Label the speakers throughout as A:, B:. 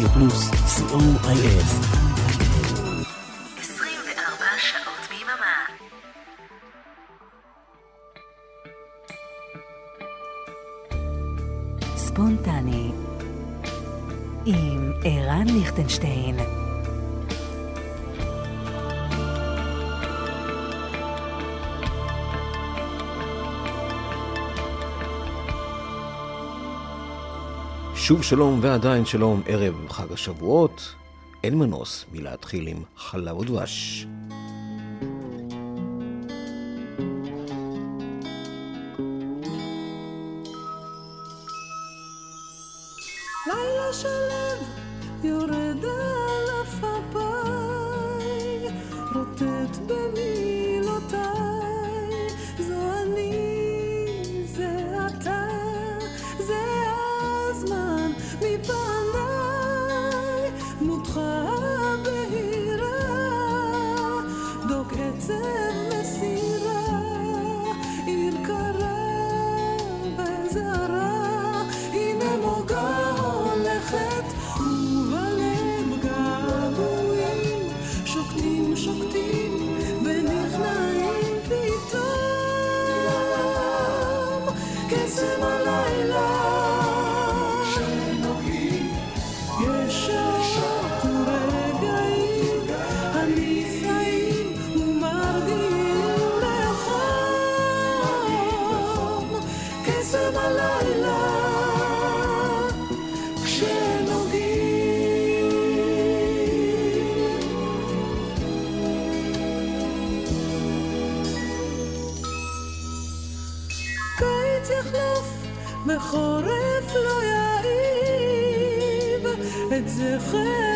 A: רדיו פלוס, co.il.
B: 24 שעות ביממה. ספונטני עם ערן ליכטנשטיין
C: שוב שלום ועדיין שלום, ערב חג השבועות. אין מנוס מלהתחיל עם חלב ודבש.
D: לילה שלו יורד וחורף לא יעיב את זכר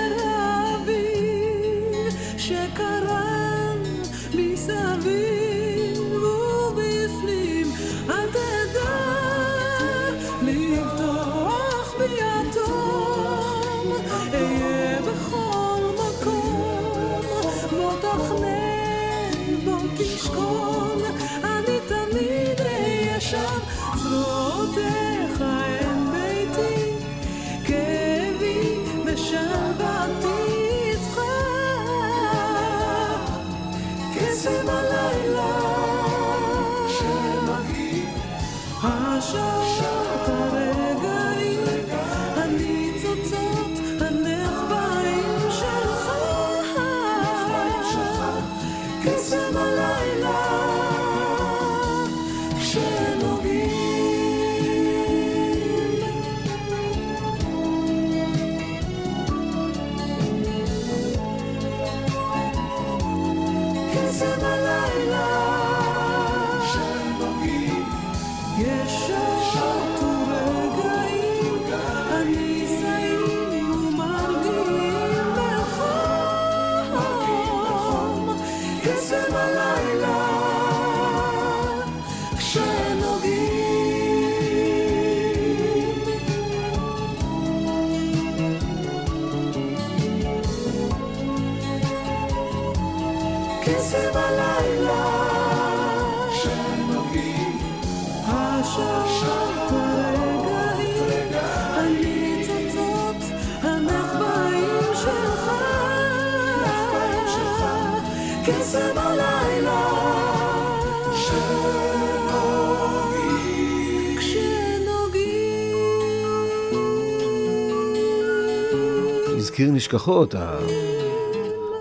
C: הזכיר נשכחות,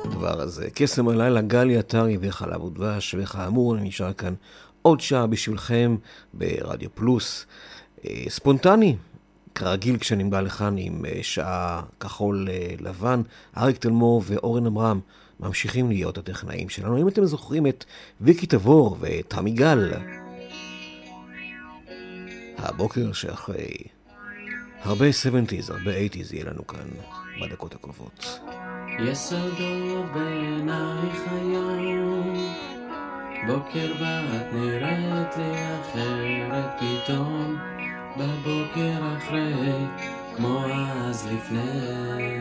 C: הדבר הזה. קסם הלילה, גלי עטרי וחלב ודבש, וכאמור, אני נשאר כאן עוד שעה בשבילכם ברדיו פלוס. אה, ספונטני, כרגיל כשאני בא לכאן עם אה, שעה כחול אה, לבן, אריק תלמור ואורן עמרם ממשיכים להיות הטכנאים שלנו. אם אתם זוכרים את ויקי תבור ואת עמיגל, הבוקר שאחרי הרבה 70's, הרבה 80's יהיה לנו כאן בדקות הקרובות.
E: יסודות בעינייך היום, בוקר בת נראית לי אחרת פתאום, בבוקר אחרי, כמו אז לפני.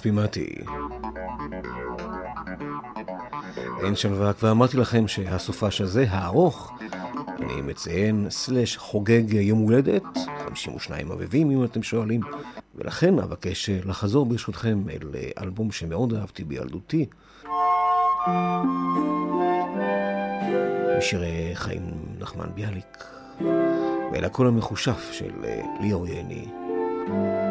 F: ספימטי. אין שלווה, כבר
C: אמרתי לכם שהסופש הזה, הארוך, אני מציין, סלש חוגג יום הולדת, 52 אביבים אם אתם שואלים, ולכן אבקש אה, לחזור ברשותכם אל אה, אלבום שמאוד אהבתי בילדותי. משירי אה, חיים נחמן ביאליק, ואל הקול המחושף של ליאור
G: יני.
H: thank you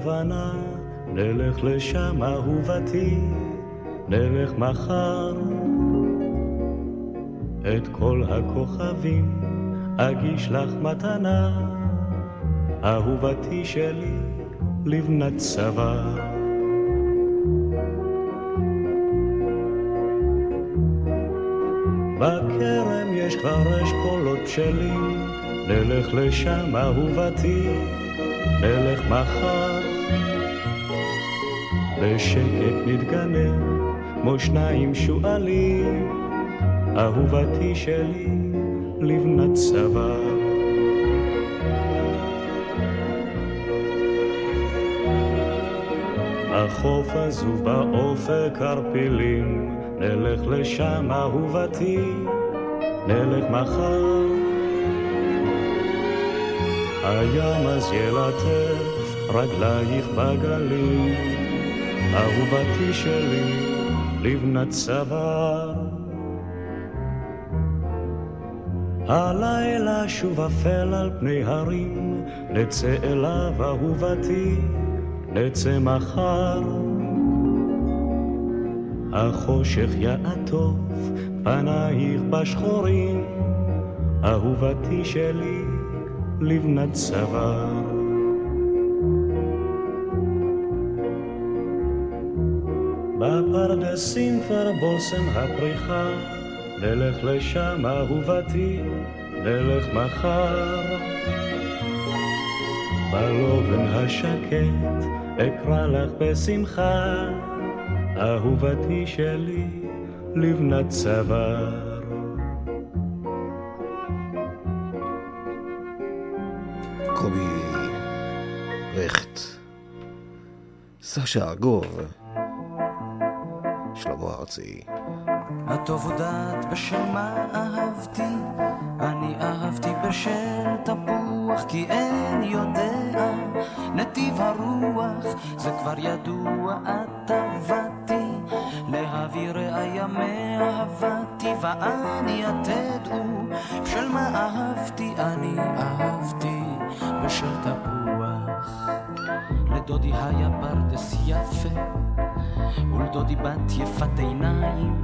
H: הלבנה, נלך לשם אהובתי, נלך מחר. את כל הכוכבים אגיש לך מתנה, אהובתי שלי, לבנת צבא. בכרם יש כבר אשכולות בשלים, נלך לשם אהובתי, נלך מחר. בשקט נתגנב, כמו שניים שועלים, אהובתי שלי, לבנת צבא. החוף עזוב באופק ערפילים, נלך לשם אהובתי, נלך מחר. הים אז ילטף רגלייך בגלים, אהובתי שלי, לבנת צבא. הלילה שוב אפל על פני הרים, נצא אליו אהובתי, נצא מחר. החושך יעטוף פנייך בשחורים, אהובתי שלי, לבנת צוואר. בפרדסים כבר בושם הפריחה, נלך לשם אהובתי, נלך מחר. בלובן השקט אקרא לך בשמחה, אהובתי שלי, לבנת צוואר.
C: קובי רכט, סשה שלמה ארצי.
I: הטוב הודעת בשל מה אהבתי, אני אהבתי בשל תפוח, כי אין יודע. נתיב הרוח, זה כבר ידוע, את עבדתי, להביא ראיה מאהבתי, ואני התדעו, בשל מה אהבתי, אני אהבתי בשל תפוח. לדודי היה פרדס יפה, ולדודי בת יפת עיניים,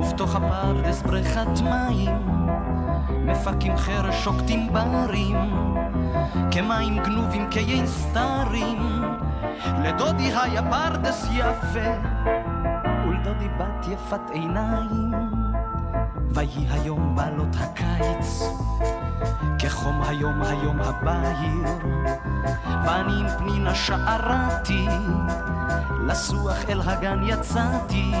I: ובתוך הפרדס בריכת מים, מפקים חרש שוקטים ברים, כמים גנובים כיין סתרים. לדודי היה פרדס יפה, ולדודי בת יפת עיניים, ויהי היום בעלות הקיץ, כחום היום היום הבהיר. בנים פנינה שערתי לסוח אל הגן יצאתי.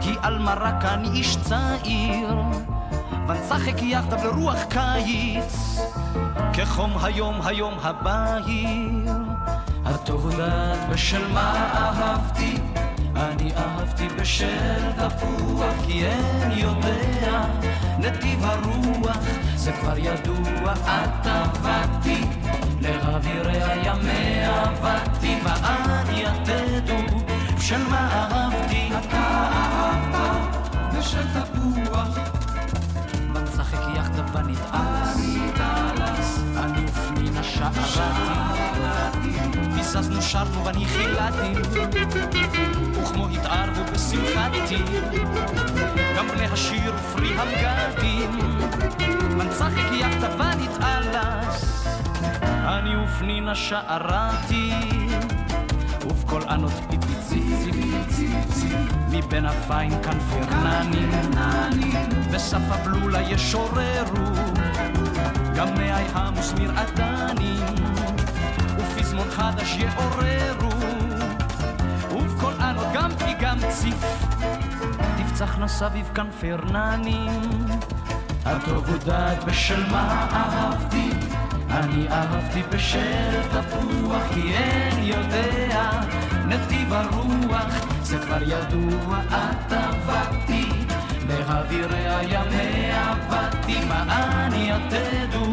I: היא על מרק אני איש צעיר ונשחק יחדיו לרוח קיץ. כחום היום היום הבהיר הטוב יודעת בשל מה אהבתי אני אהבתי בשל תפוח כי אין יודע נתיב הרוח זה כבר ידוע את עבדתי. לאווירי הימי עבדתי ואני יתדו בשל מה אהבתי. אתה אהבת בשל תפוח ונשחק יחדיו ונתעלס אני ופנינה שערתי ביססנו שרנו ואני חילדתי וכמו התערבו בשמחתי גם בני השיר ופרי המגדים. מנצחק יחדיו ונתעלס אני ופנינה שערתי. ובקול ענות פיפי ציפ מבין הפיין כנפרנני וסף הבלולה ישוררו גם מאי המוסמיר עדנים ופזמון חדש יעוררו ובקול ענות גם פי גם ציף. תפצחנה סביב כנפרננים הטוב הודעת בשל מה אהבתי. אני אהבתי בשל תפוח כי אין יודע נתיב הרוח זה כבר ידוע את עבדתי. באווירי הימי עבדתי מה אני יתדו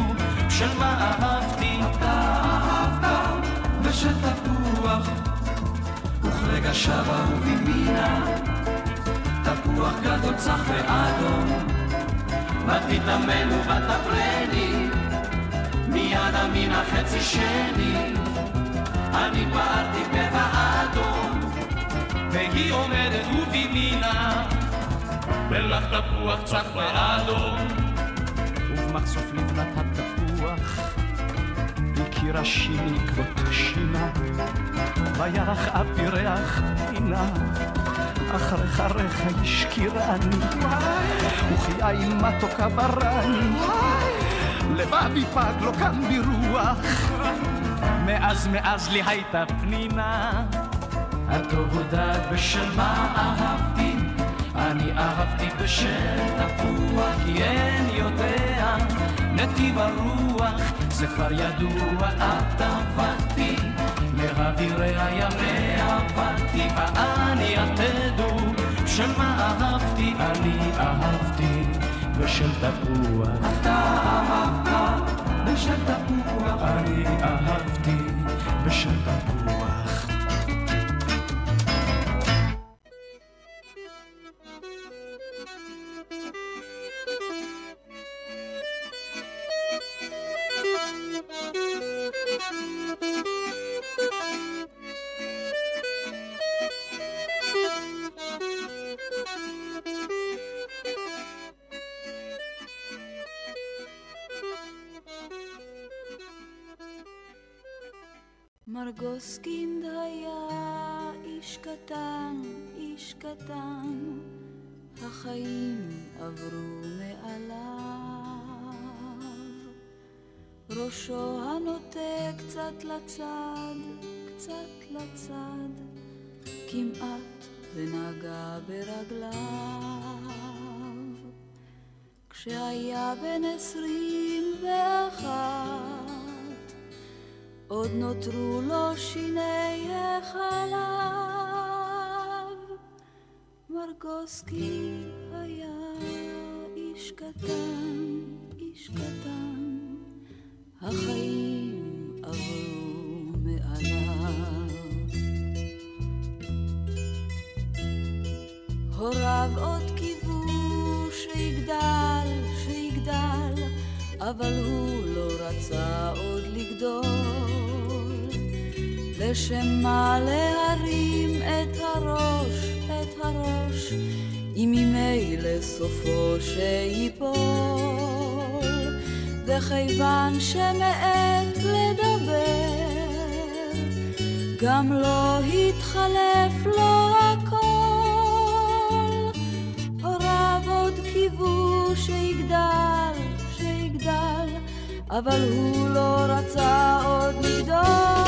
I: של מה אהבתי אתה בשל תפוח וכרגע שבה ובימינה. תפוח גדול צח ואדום ותתאמן ותפרני מיד המין החצי שני. אני פעלתי באדום והיא עומדת ובימינה. ולך תפוח צח ואדום ובמחשוף לבנת הכירה שיני כבוד שינה. וירח אבי ריח פינה. אחריך ריח השקירני וכי עין מתוקה ברני. לבבי פג לא קם ברוח. מאז מאז לי הייתה פנינה. הטוב הודעת בשל מה אהבתי? אני אהבתי בשל תפוח כי אין יודע נתיב הרוח זה כבר ידוע את עבדתי. לאווירי הימי עבדתי ואני יתדו של מה אהבתי? אני אהבתי. בשל תפוח. אתה אהבת. בשל תפוח. אני אהבתי. בשל תפוח
G: מרגוסקינד היה איש קטן, איש קטן, החיים עברו מעליו. ראשו הנוטה קצת לצד, קצת לצד, כמעט ונגע ברגליו. כשהיה בן עשרים ואחת עוד נותרו לו שיני החלב. מרגוסקי היה איש קטן, איש קטן, החיים עברו מעליו. הוריו עוד קיוו שיגדל, שיגדל, אבל הוא לא רצה עוד לגדול. לשם מה את הראש, את הראש, אם ממילא סופו שיפול. וכיוון שמעת לדבר, גם לא התחלף לו הכל. הוריו עוד קיוו שיגדל, שיגדל,
J: אבל הוא לא רצה עוד לגדול.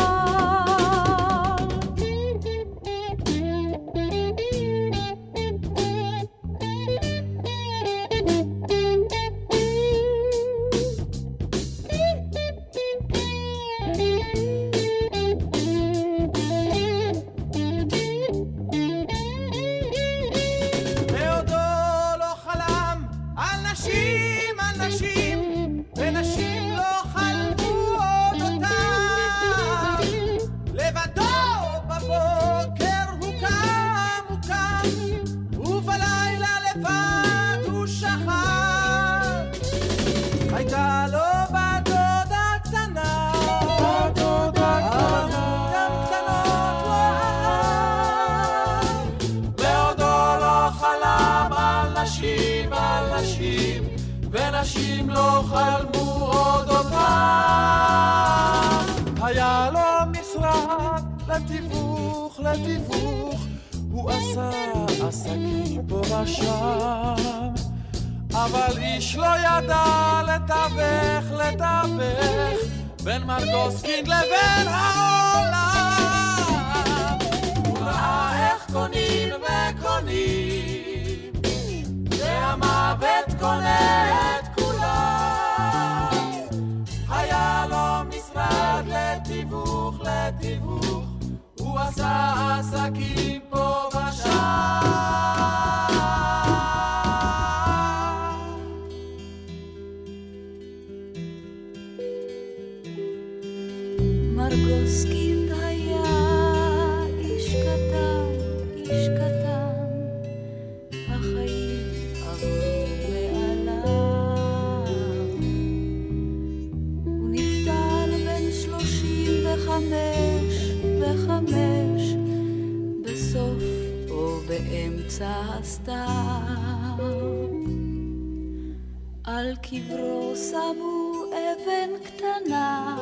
G: על
J: קברו שמו אבן קטנה,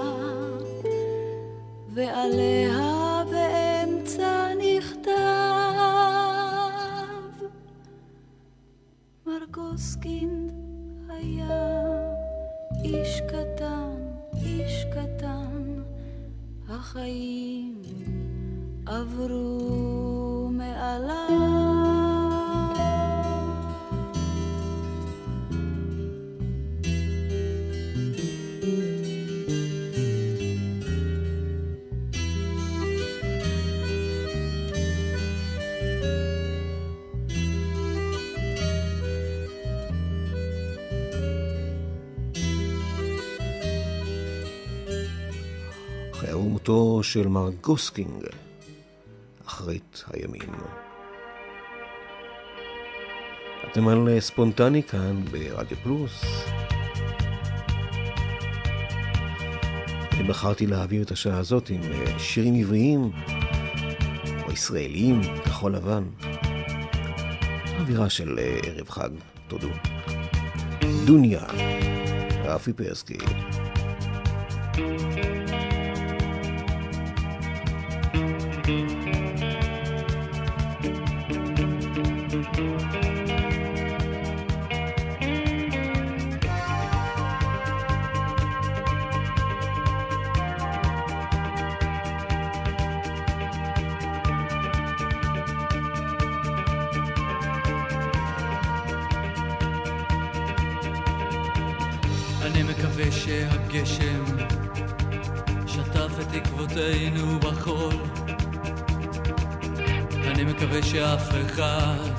J: ועליה באמצע נכתב מרגוסקינד היה איש קטן, איש קטן, החיים עברו
C: של מר גוסקינג, אחרית הימים. אתם על ספונטני כאן ברדיו פלוס. בחרתי להעביר את השעה הזאת עם אה, שירים עבריים, או ישראליים, כחול לבן. אווירה של אה, ערב חג, תודו. דוניה, רפי פרסקי.
K: אני עקבותינו בחול. אני מקווה שאף אחד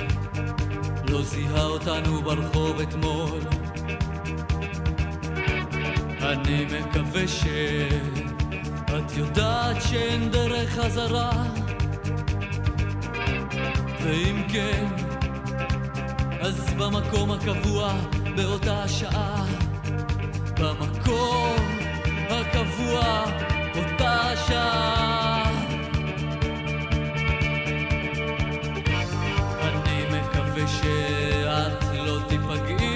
K: לא זיהה אותנו ברחוב אתמול. אני מקווה שאת יודעת שאין דרך חזרה. ואם כן, אז במקום הקבוע באותה השעה במקום הקבוע שאת לא תיפגעי.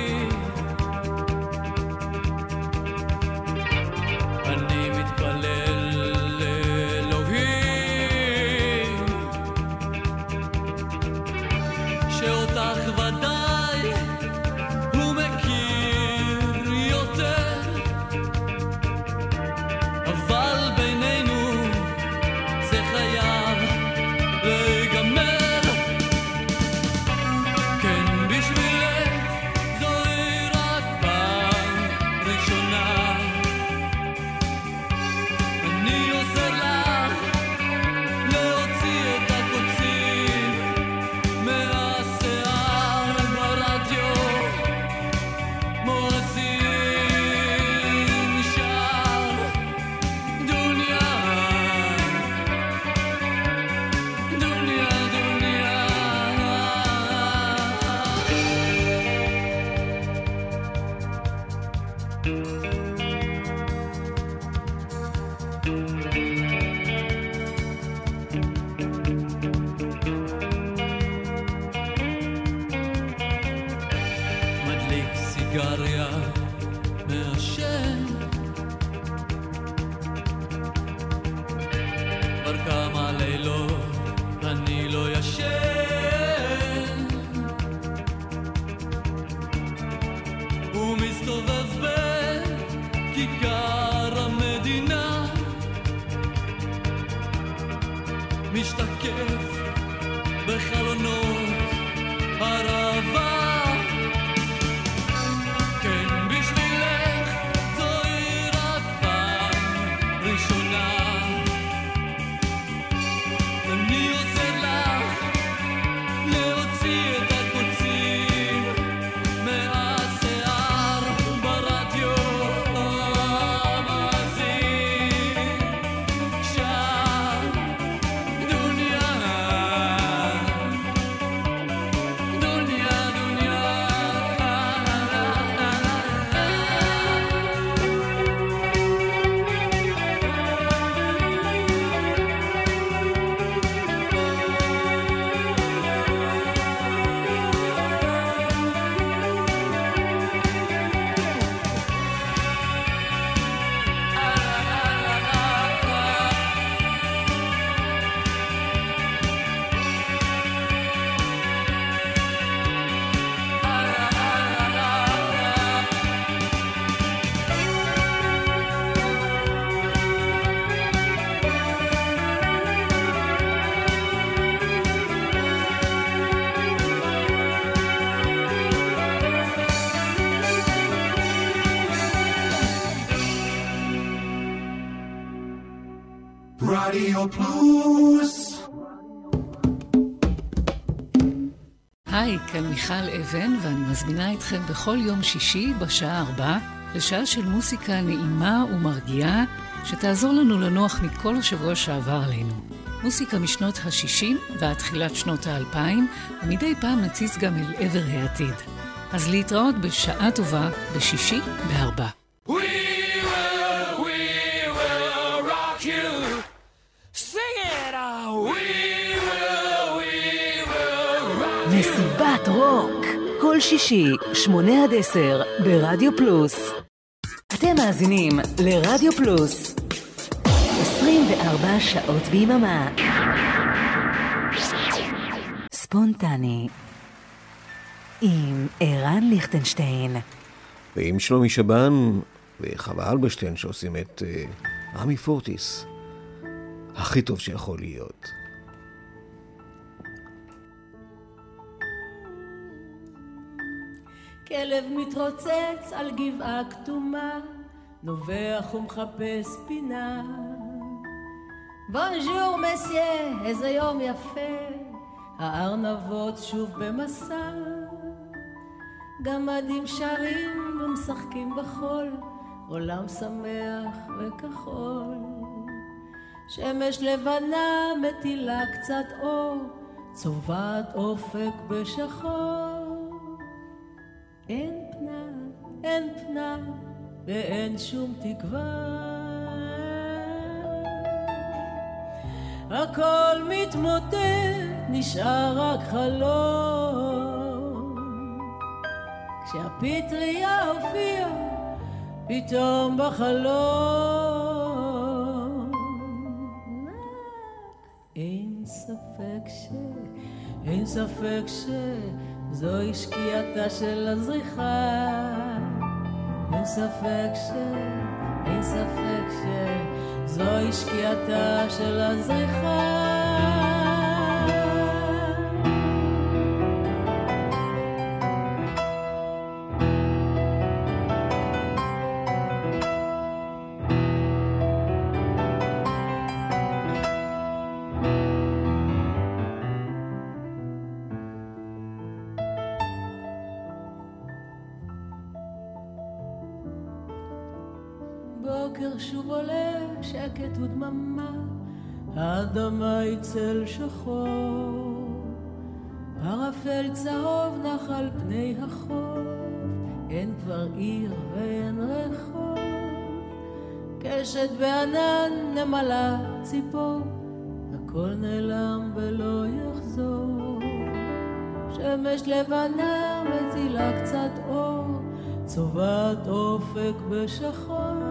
K: yar yar.
F: רדיו פלוס
L: היי, כאן מיכל אבן, ואני מזמינה אתכם בכל יום שישי בשעה ארבע לשעה של מוסיקה נעימה ומרגיעה, שתעזור לנו לנוח מכל השבוע שעבר עלינו. מוסיקה משנות ה-60 ועד תחילת שנות ה-2000, ומדי פעם נציץ גם אל עבר העתיד. אז להתראות בשעה טובה בשישי בארבע.
B: כל שישי, שמונה עד עשר, ברדיו פלוס. אתם מאזינים לרדיו פלוס. 24 שעות ביממה. ספונטני. עם ערן ליכטנשטיין.
C: ועם שלומי שבן וחווה אלברשטיין שעושים את uh, רמי פורטיס. הכי טוב שיכול להיות.
M: כלב מתרוצץ על גבעה כתומה, נובח ומחפש פינה. בונז'ור מסיה, איזה יום יפה, הארנבות שוב במסע. גמדים שרים ומשחקים בחול, עולם שמח וכחול. שמש לבנה מטילה קצת אור, צובעת אופק בשחור. אין פנה, אין פנה, ואין שום תקווה. הכל מתמוטט, נשאר רק חלום. כשהפטריה הופיעה, פתאום בחלום. אין ספק ש... אין ספק שזוהי שקיעתה של הזריחה. אין ספק ש... אין ספק שזוהי שקיעתה של הזריחה. שקט ודממה, האדמה היא צל שחור. ערפל צהוב נח על פני החוף, אין כבר עיר ואין רחוב. קשת בענן, נמלה, ציפור, הכל נעלם ולא יחזור. שמש לבנה מצילה קצת אור, צובעת אופק בשחור.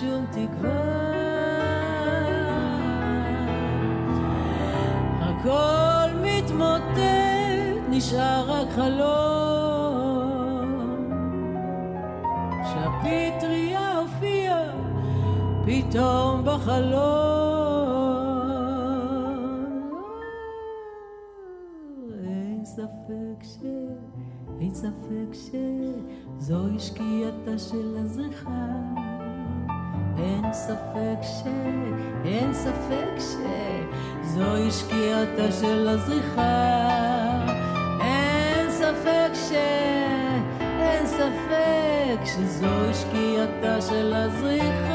M: שום תקווה. הכל מתמוטט, נשאר רק חלום. שהפטריה הופיעה פתאום בחלום. ספק ש... אין ספק שזוהי שקיעתה של הזריחה. אין ספק ש... אין ספק שזוהי שקיעתה של הזריחה. אין ספק ש... אין ספק שזוהי שקיעתה של הזריחה.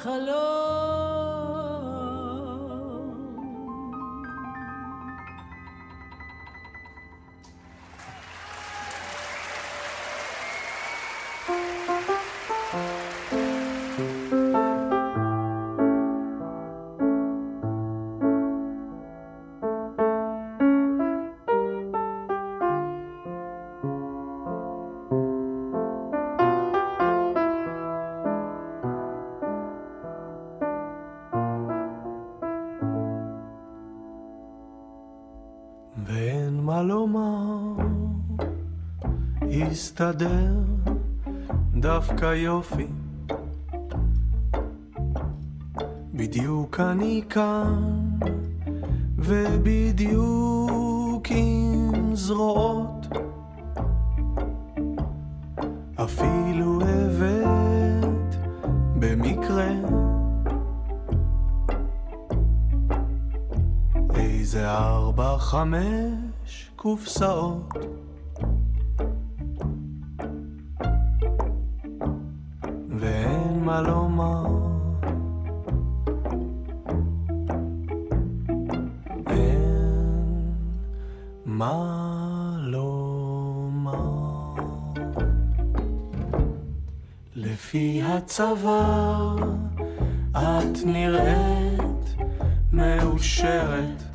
M: נשאר
F: ואין מה לומר, הסתדר דווקא יופי. בדיוק אני כאן, ובדיוק עם זרועות. אפילו חמש קופסאות. ואין מה לומר. אין מה לומר. לפי הצבא את נראית מאושרת.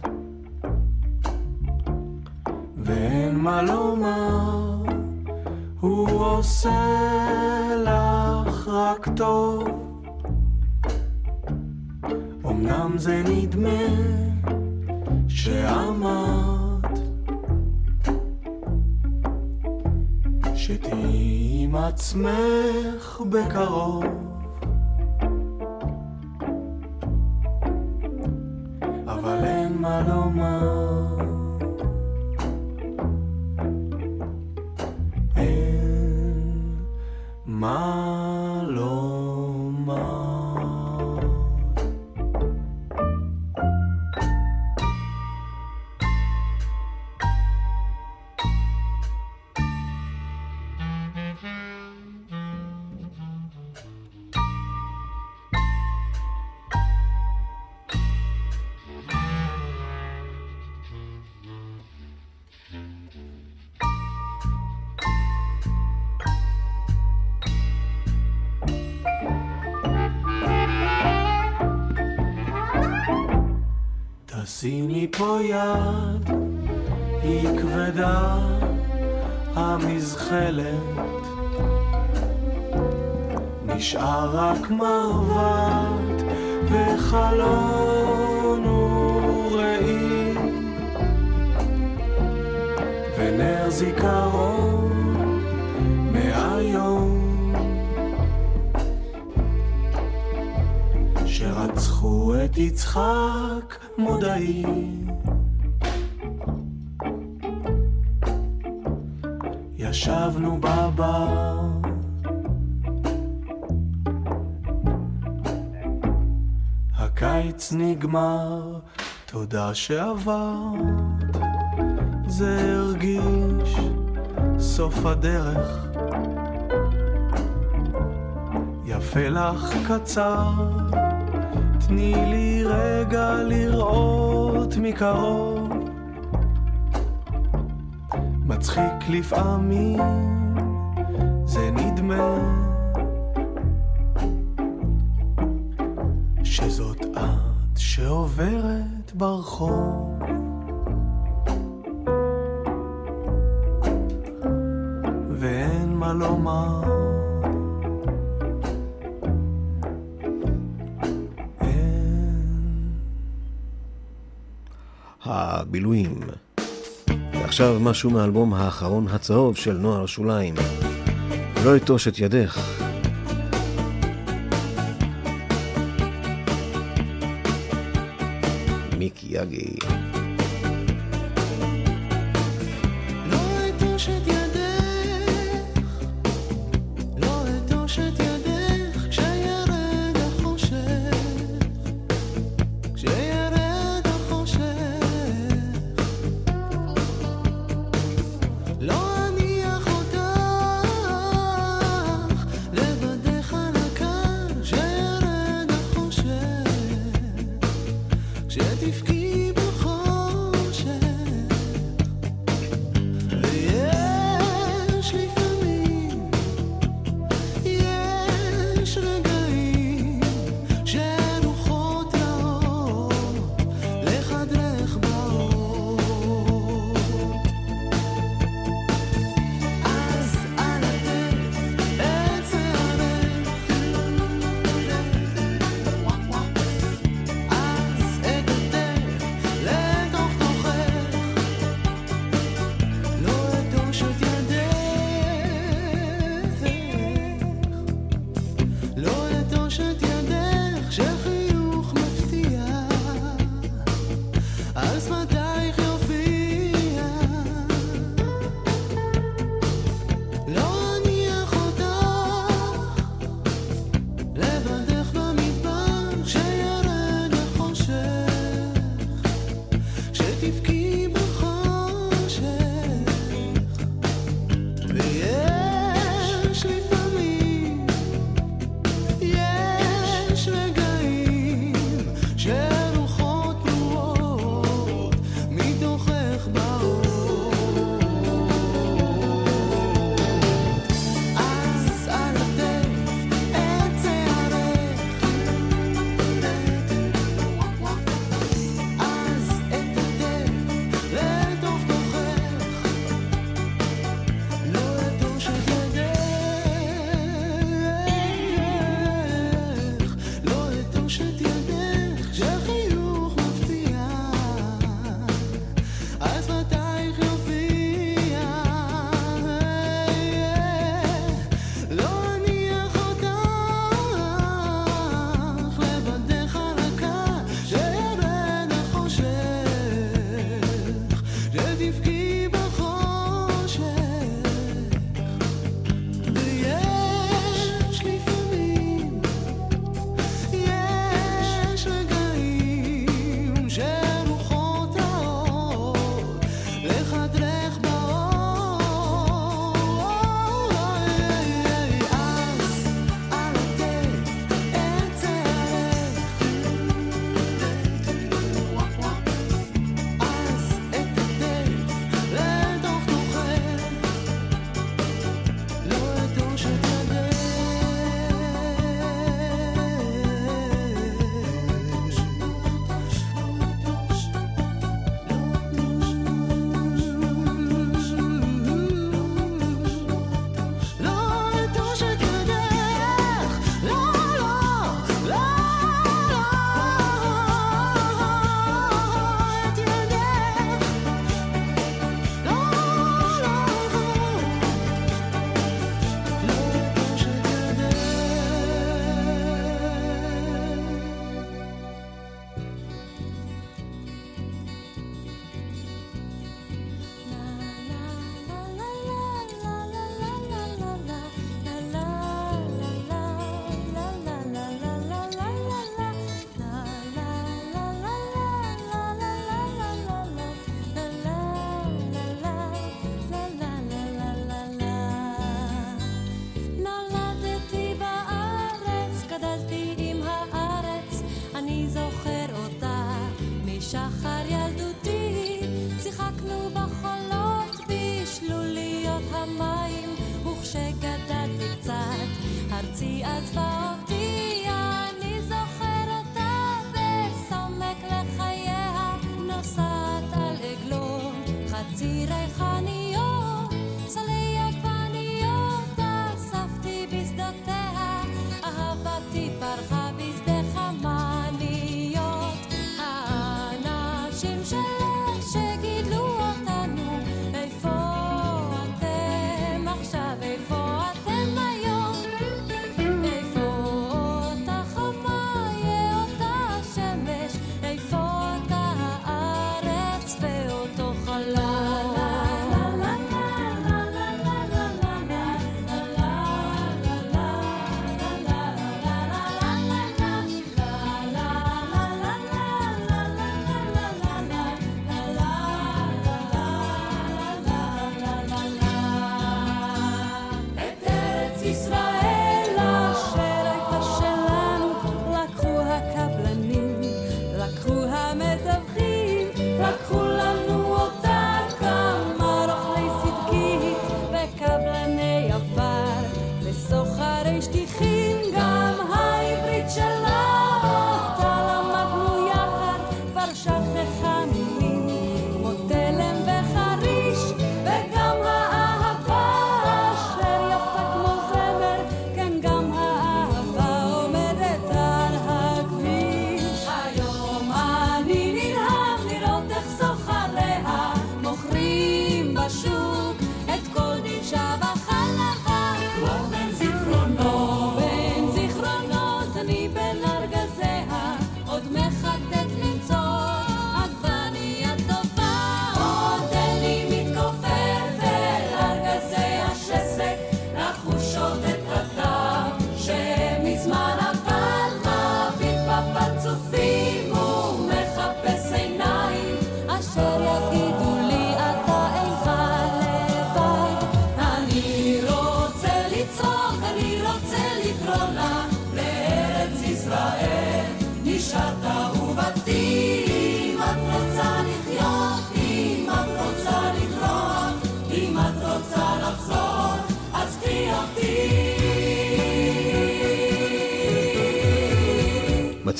F: עושה לך רק טוב. אמנם זה נדמה שאמרת שתהיי עם עצמך בקרוב. שימי פה יד, היא כבדה המזחלת. נשאר רק מרבט וחלון וראי ונר זיכרון מהיום. שרצחו את יצחק מודעי ישבנו בבר הקיץ נגמר, תודה שעברת. זה הרגיש סוף הדרך. יפה לך קצר, תני לי רגע לראות מקרוב. מצחיק לפעמים, זה נדמה שזאת את שעוברת ברחוב.
C: הבילויים. ועכשיו משהו מהאלבום האחרון הצהוב של נוער שוליים. לא אטוש את ידך. מיקי יגי.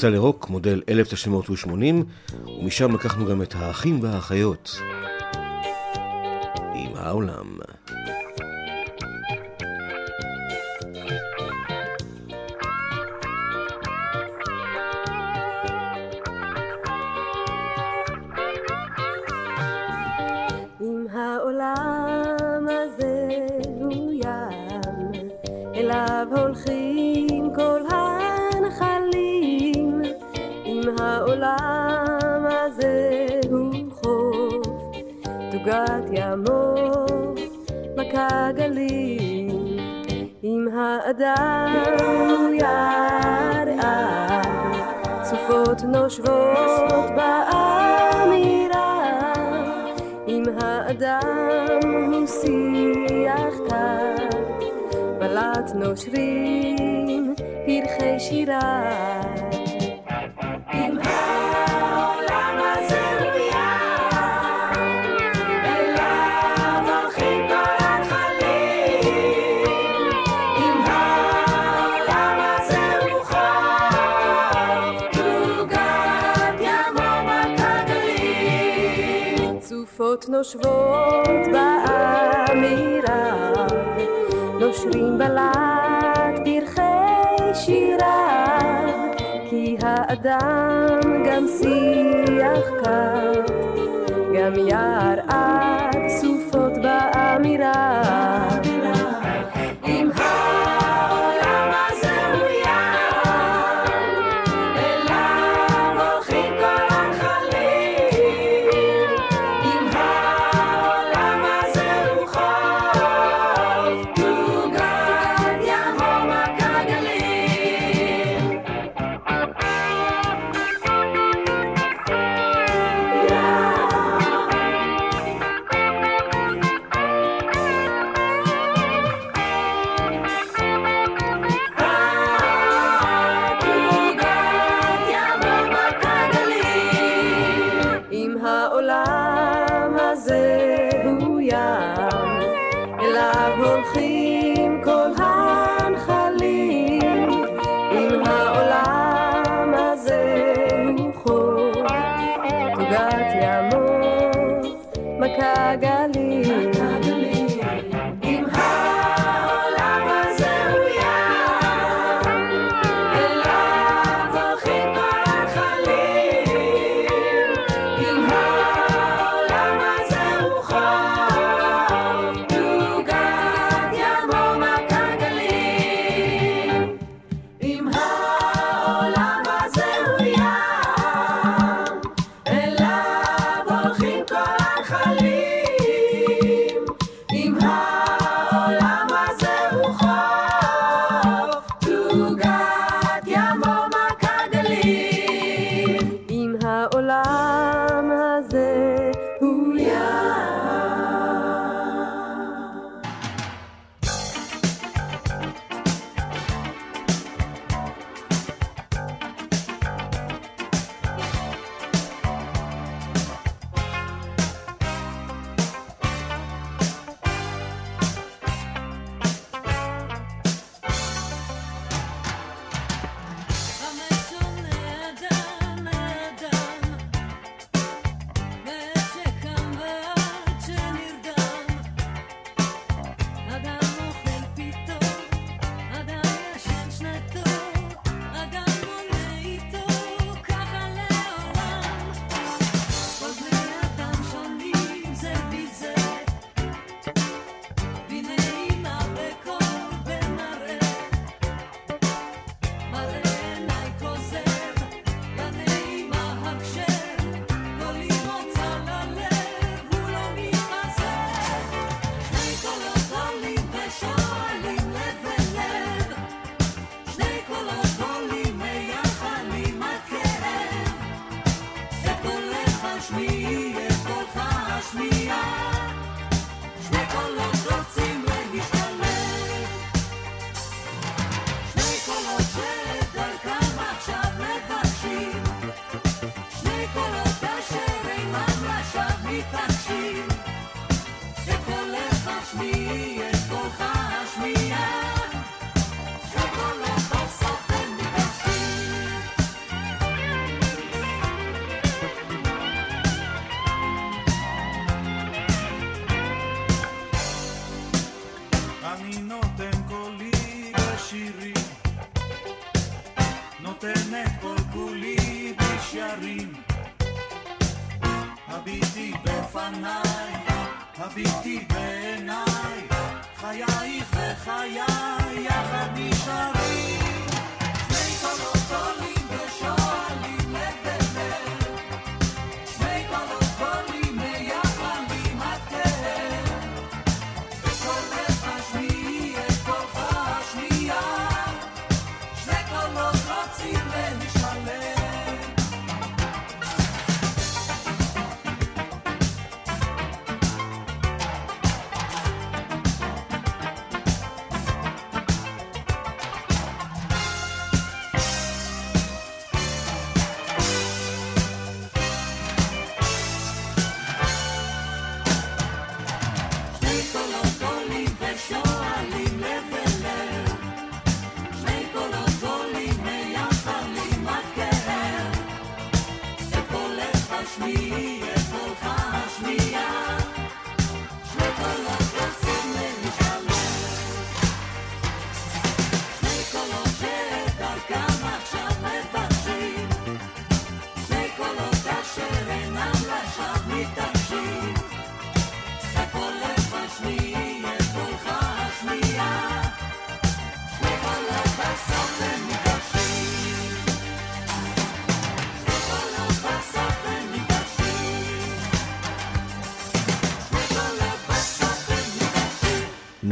C: יצא לרוק, מודל 1980, ומשם לקחנו גם את האחים והאחיות. עם העולם.
N: הגלים עם האדם ירעה סופות נושבות באמירה אם האדם הוא שיח קר בלט נושרים פרחי שירה. יושבות באמירה, לא נושרים בלט פרחי שיריו, כי האדם גם שיח קר, גם יער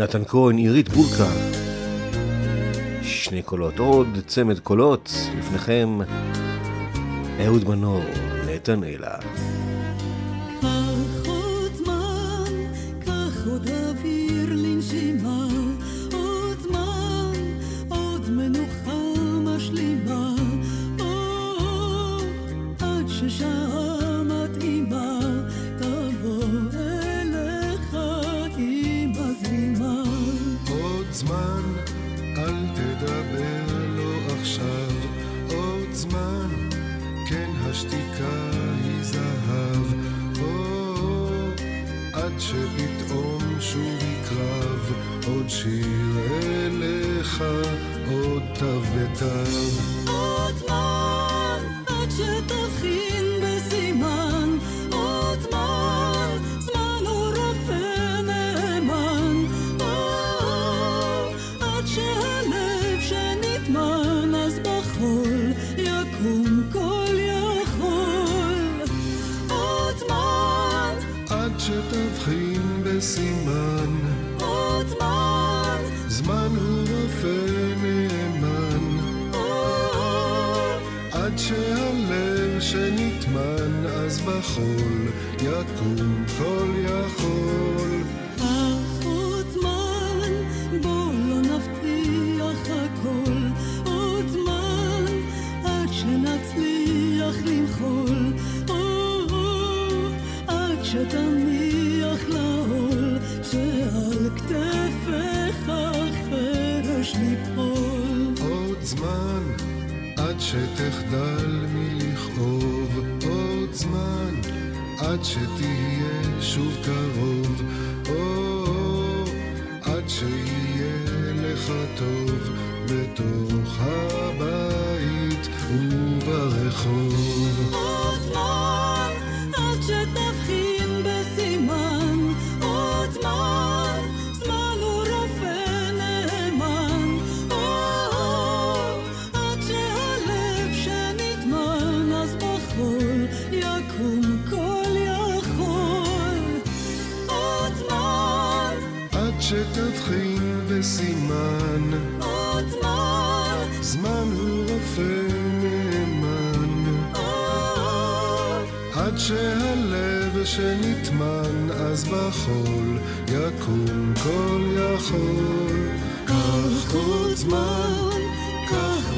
C: נתן כהן, עירית בורקה. שני קולות, עוד צמד קולות, לפניכם אהוד מנור, נתן
D: אלה.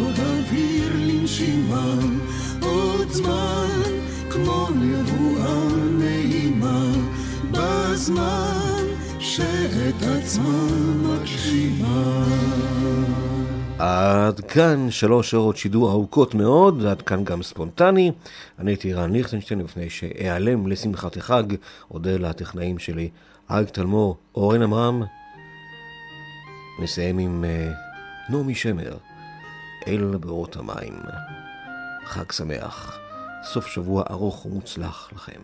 D: עוד אוויר לנשימה, עוד זמן,
O: כמו נבואה נעימה, בזמן
D: שאת עצמה מקשיבה.
C: עד כאן שלוש שעות שידור ארוכות מאוד, עד כאן גם ספונטני. אני הייתי רן ליכטנשטיין, לפני שאיעלם לשמחת החג, אודה לטכנאים שלי, אריק תלמור, אורן עמרם. נסיים עם uh, נעמי שמר. אל בארות המים. חג שמח, סוף שבוע ארוך ומוצלח לכם.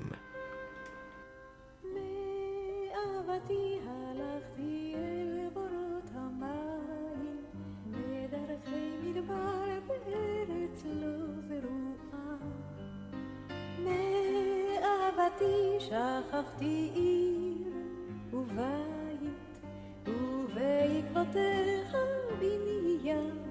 M: בורות לא שכחתי עיר ובית, ובעקבותיך בנייה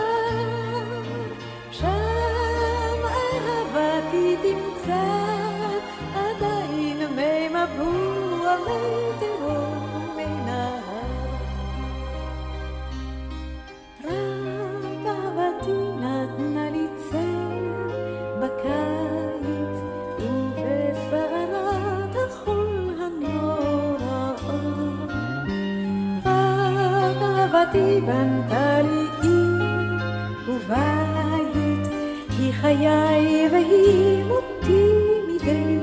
M: אהבתי בנתה לי עיר ובית, היא חיי והיא מותי מדי